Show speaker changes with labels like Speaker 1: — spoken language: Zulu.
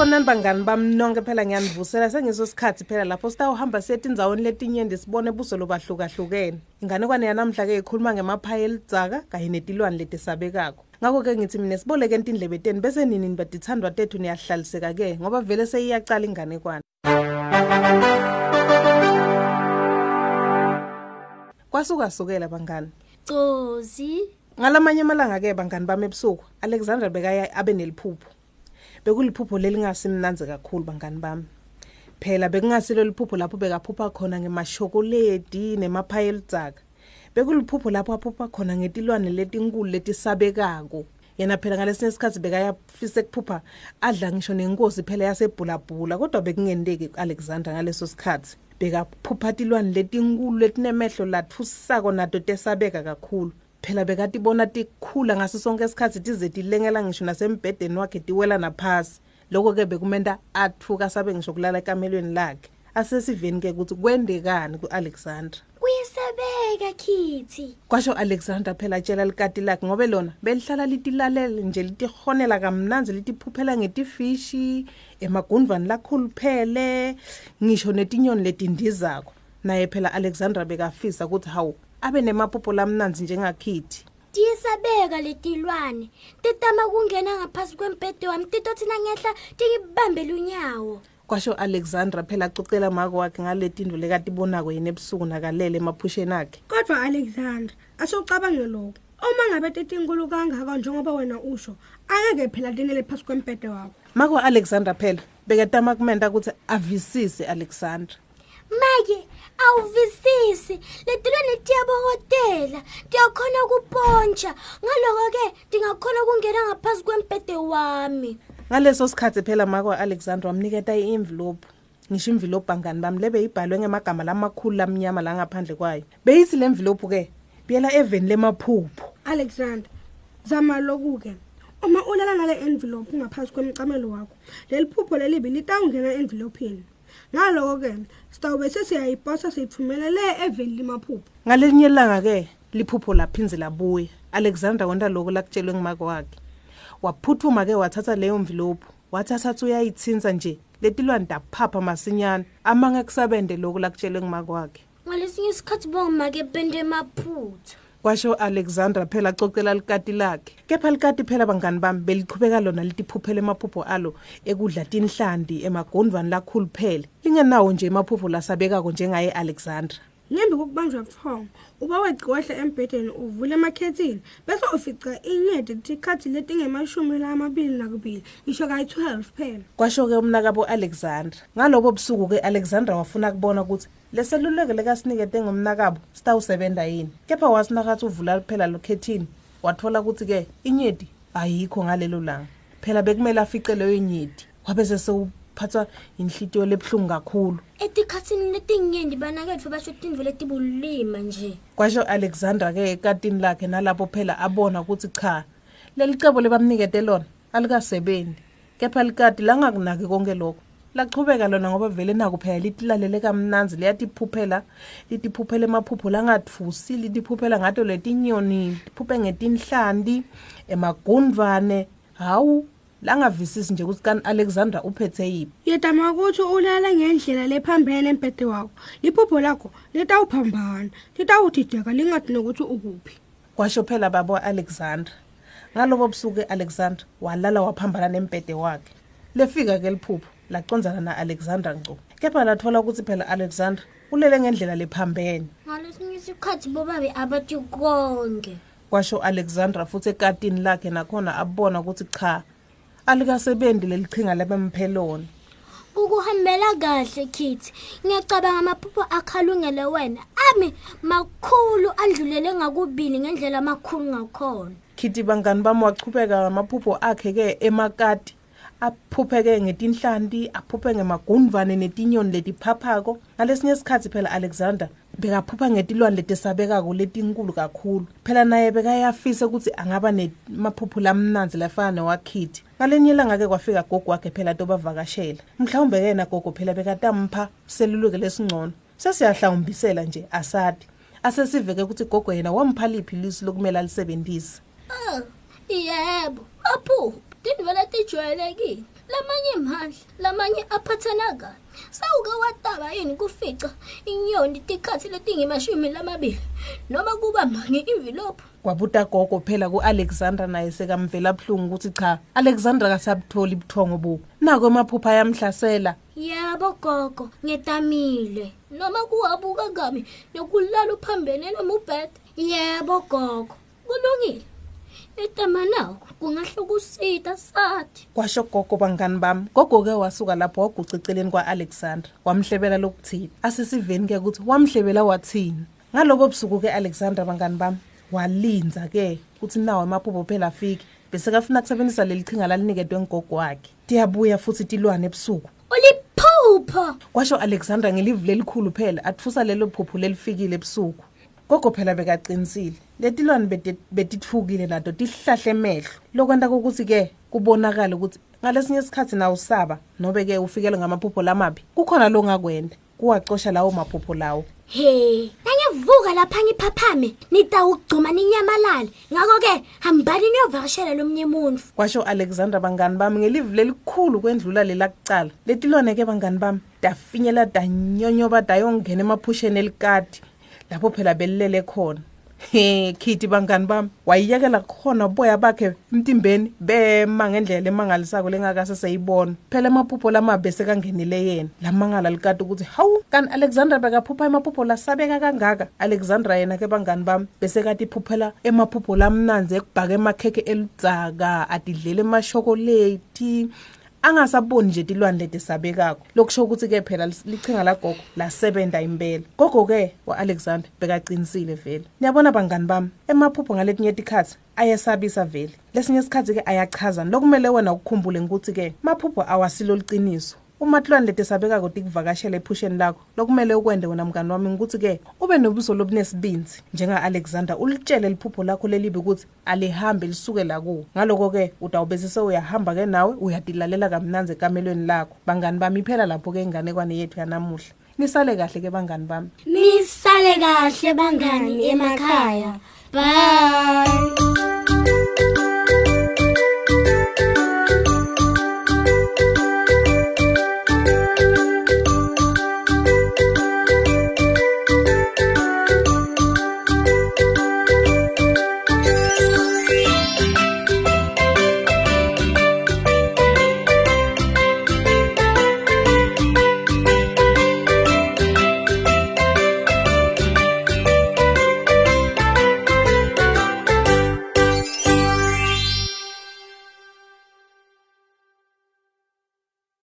Speaker 1: sanibonani bangani bami nonke phela ngiyanivusela sengiso sikhathi phela lapho sitawuhamba siye etindzawoni letinyenti sibone buso lobahlukahlukene. Inganekwane yanamhla-ke ikhuluma ngemaphaya elidzaka kanye netilwane letisabekako. Ngakho-ke ngithi mina siboleke entindlebe teni bese nini nibadithandwa tethu niyahlaliseka-ke ngoba vele seyiyacala inganekwane kwasukasukela bangani?
Speaker 2: Cozi
Speaker 1: ngalamanye amalanga-ke bangani bami ebusuku alexandra bekaya abe neliphupho. Bekuliphupho lelingasimnanzi kakhulu bangani bami. Phela bekungasilo liphupho lapho bekaphupha khona ngemashokoledi nemaphaya elidzaka bekuliphupho lapho aphupha khona ngetilwane letinkulu letisabekako. Yena phela ngalesinye isikhathi bekayafisa kuphupha adla ngisho nenkosi phela yasebhulabhula kodwa bekungenteki ku-alexandra ngaleso sikhathi. Bekaphupha tilwane letinkulu letinemehlo lathusako nato tesabeka kakhulu. Phela bekatibona tikhula ngaso sonke isikhathi tize tilengela ngisho nasembhedeni wakhe tiwela naphasi. Lokho-ke bekumenta athuka sabe ngisho kulala ekamelweni lakhe. Asesiveni-ke ukuthi kwendekani ku-alexandra?
Speaker 2: Kuyisabeka khithi
Speaker 1: kwasho alexandra phela atshela likati lakhe ngobe lona belihlala litilalele nje litihonela kamnanzi litiphuphela ngetifishi emagundvani lakhuluphele ngisho netinyoni letindizako. Naye phela alexandra bekafisa ukuthi hawu abe nemaphupho lamnanzi njengakhithi
Speaker 2: tiyisabeka letilwane titama kungena ngaphasi kwembhede wami titothina ngehla tingibambele unyawo.
Speaker 1: Kwasho alexandra phela acocela mako wakhe ngaletindlu lekatibonako yena ebusuku nakalele emaphusheni akhe.
Speaker 3: Kodwa alexandra asewucabange lokho. Uma ngabe tetinkulu kangaka njengoba wena usho angeke phela linele phasi kwembhede wakho.
Speaker 1: Mako alexandra phela bekatama kumenta ukuthi avisise alexandra.
Speaker 2: Make awuvisisi. Letilwane tiyabokotela tiyakhona ukupontsha. Ngaloko-ke tingakhona ukungena ngaphasi kwembhede wami.
Speaker 1: Ngaleso sikhathi phela mako alexandra wamniketa i-envelope. Ngisho imvilophu bangani bami? Lebe ibhalwe ngemagama lamakhulu lamnyama la ngaphandle kwayo. Beyithi le mvilophu-ke biyela eveni lemaphupho.
Speaker 3: Alexandra zama loku-ke. Uma ulala ngale envelope ngaphansi kwemcamelo wakho leli phupho lelibi litawungena envelophini ngaloko-ke sitawube sesiyayiposa siyithumelele eveni limaphupho
Speaker 1: ngalelinye ilanga-ke liphupho laphinze labuya? Alexandra wenta lokhu lakutshelwe ngumako wakhe. Waphuthuma-ke wathatha leyo mvilophu wathi asathi uyayithinsa nje letilwane taphapha masinyane amange kusabende lokhu lakutshelwe ngumako wakhe.
Speaker 2: Ngalesinye isikhathi bongimake bende emaphutha
Speaker 1: kwasho alexandra phela acocela likati lakhe. Kepha likati phela bangani bami belichubeka lona litiphuphela emaphupho alo ekudla tinhlandi emagondvani lakhulu phele. Lingenawo nje emaphupho lasabekako njengaye alexandra.
Speaker 3: Ngembi kokubanjwa buthongo uba wegqohle embhedeni uvule emakhethini bese ufica inyede tikhathi letingemashumi lamabili nakubili ngisho kayi-12 phela.
Speaker 1: Kwasho-ke umnakabo alexandra ngalobo busuku-ke alexandra wafuna kubona ukuthi leseluleko lekasinikete ngomnakabo sitawusebenza yini. Kepha wasinakathi uvula phela lokhethini wathola ukuthi-ke inyedi ayikho ngalelo langa. Phela bekumele afice leyo nyedi wabe sesewuphathwa inhlitiyo lebuhlungu kakhulu.
Speaker 2: Etikhatsini letinyenti banaketfu basho tintfo letibulima nje.
Speaker 1: Kwasho alexandra-ke ekatini lakhe nalapho phela abona ukuthi cha leli cebo lebamnikete lona alikasebenzi kepha likati langakunaki konke lokho lachubeka lona ngoba vele naku phela litilalele kamnanzi liyatiphuphela litiphuphela emaphupho langatfusi litiphuphela ngato letinyoni liphuphe ngetinhlanti emagundvane hawu langavisisi nje ukuthi kani alexandra uphethe yiphi?
Speaker 3: Yedama ukuthi ulala ngendlela lephambene embhede wakho. Liphupho lakho litawuphambana litawudideka lingathi nokuthi ukuphi.
Speaker 1: Kwasho phela babo alexandra ngalobo busuku alexandra walala waphambana nembhede wakhe. Lefika-ke liphupho lacondzana na-alexandra ngco. Kepha lathola ukuthi phela alexandra ulele ngendlela lephambene
Speaker 2: ngalesinye isikhathi bobabe abathi konke.
Speaker 1: Kwasho alexandra futhi ekatini lakhe nakhona abona ukuthi cha alikasebendi lelichinga labemphelona
Speaker 2: ukuhambela kahle khithi ngiyacabanga amaphupho akhalungele wena. Ami makhulu adlulele ngakubili ngendlela amakhulu ngakhona.
Speaker 1: Khithi bangani bami wachubeka ngamaphupho akhe-ke emakati. Aphupheke ngetinhlanti aphuphe ngemagundvane netinyoni letiphaphako ngalesinye isikhathi phela alexander bekaphupha ngetilwane letisabekako letinkulu kakhulu. Phela naye bekayafisa ukuthi angaba nemaphupho lamnanzi lafana newakhithi ngalenye ilanga-ke kwafika gogo wakhe phela tobavakashela mhlawumbe yena gogo phela bekatampha seluluke lesingcono. Sesiyahlawumbisela nje asadi asesiveke ukuthi gogo yena wampha liphi ilisi lokumele alisebenzise
Speaker 2: Oh, yebo, maphupho. Tindlela tijwayelekile lamanye mandla lamanye aphathana kabi sawuke wataba yini kufica inyoni tikhathi letingemashumi lamabili. Noma kubamba nge-envelope
Speaker 1: kwabuta gogo phela ku-alexandra naye sekamvela buhlungu ukuthi cha alexandra kasabutholi buthongo bubo nako emaphupha ayamhlasela.
Speaker 2: Yebo gogo ngetamile. Noma kuwabuka kabi nokulala uphambene noma ubhede. Yebo gogo kulungile. Etama nawo kungahle kusita sathi.
Speaker 1: Kwasho gogo bangani bami gogo-ke wasuka lapho waguca eceleni kwa-alexandra wamhlebela lokuthini asesiveni-ke ukuthi wamhlebela wathini? Ngalobo busuku-ke alexandra bangani bami walinza-ke ukuthi nawo emaphupho phela afike bese kafuna kusebenzisa leli qhinga laliniketwe ngogo wakhe. Tiyabuya futhi tilwane ebusuku.
Speaker 2: Uliphupho!
Speaker 1: Kwasho alexandra ngelivu lelikhulu phela atfusa lelo phupho lelifikile ebusuku. Gogo phela bekaqinisile. Letilwane beti- betitfukile nato tihlahle emehlo lokwenta kokuthi-ke kubonakale ukuthi ngalesinye isikhathi nawo usaba nobe-ke ufikelwe ngamaphupho lamabi kukhona lo ngakwenda kuwacosha lawo maphupho lawo.
Speaker 2: He nangivuka lapha ngiphaphame nitawugcuma ninyamalale. Ngako-ke hambani niyovakashela lomnye muntfu
Speaker 1: kwasho alexandra bangani bami ngelivu lelikhulu kwendlula lelakucala letilwane-ke bangani bami dafinyela danyonyoba dayongena emaphusheni elikati lapho phela belilele khona. He khithi bangani bami wayiyekela khona uboya bakhe emtimbeni bema ngendlela emangalisako lengakase seyibona. Phela emaphupho lamabi besekangenile yena. Lamangala likati ukuthi hawu kanti alexandra bekaphupha emaphupho lasabeka kangaka. Alexandra yena-ke bangani bami besekati iphuphela emaphupho lamnanzi ekubhaka emakhekhe eludzaka adidlela emashokoleti angasaboni nje tilwane letisabekako lokusho ukuthi-ke phela lichinga lagogo lasebenta impela. Gogo-ke wa-alexander bekaqinisile vele. Niyabona bangani bami emaphupho ngaletinye tikhathi ayesabisa vele. Lesinye isikhathi-ke ayachazana lokumele wena ukukhumbule ngikuthi-ke maphupho awasilo liciniso uma tilwane letisabekako tikuvakashela ephusheni lakho lokumele ukwende wena mngani wami ngikuthi-ke ube nobuso lobunesibinzi njenga-alexander ulitshele liphupho lakho lelibi ukuthi alihambe lisuke la kuwo ngaloko-ke utawube sese uyahamba-ke nawe uyatilalela kamnanzi ekamelweni lakho. Bangani bami iphela lapho-ke inganekwane yethu yanamuhla. Nisale kahle-ke bangani bami.
Speaker 2: Nisale kahle bangani emakhaya. Bye.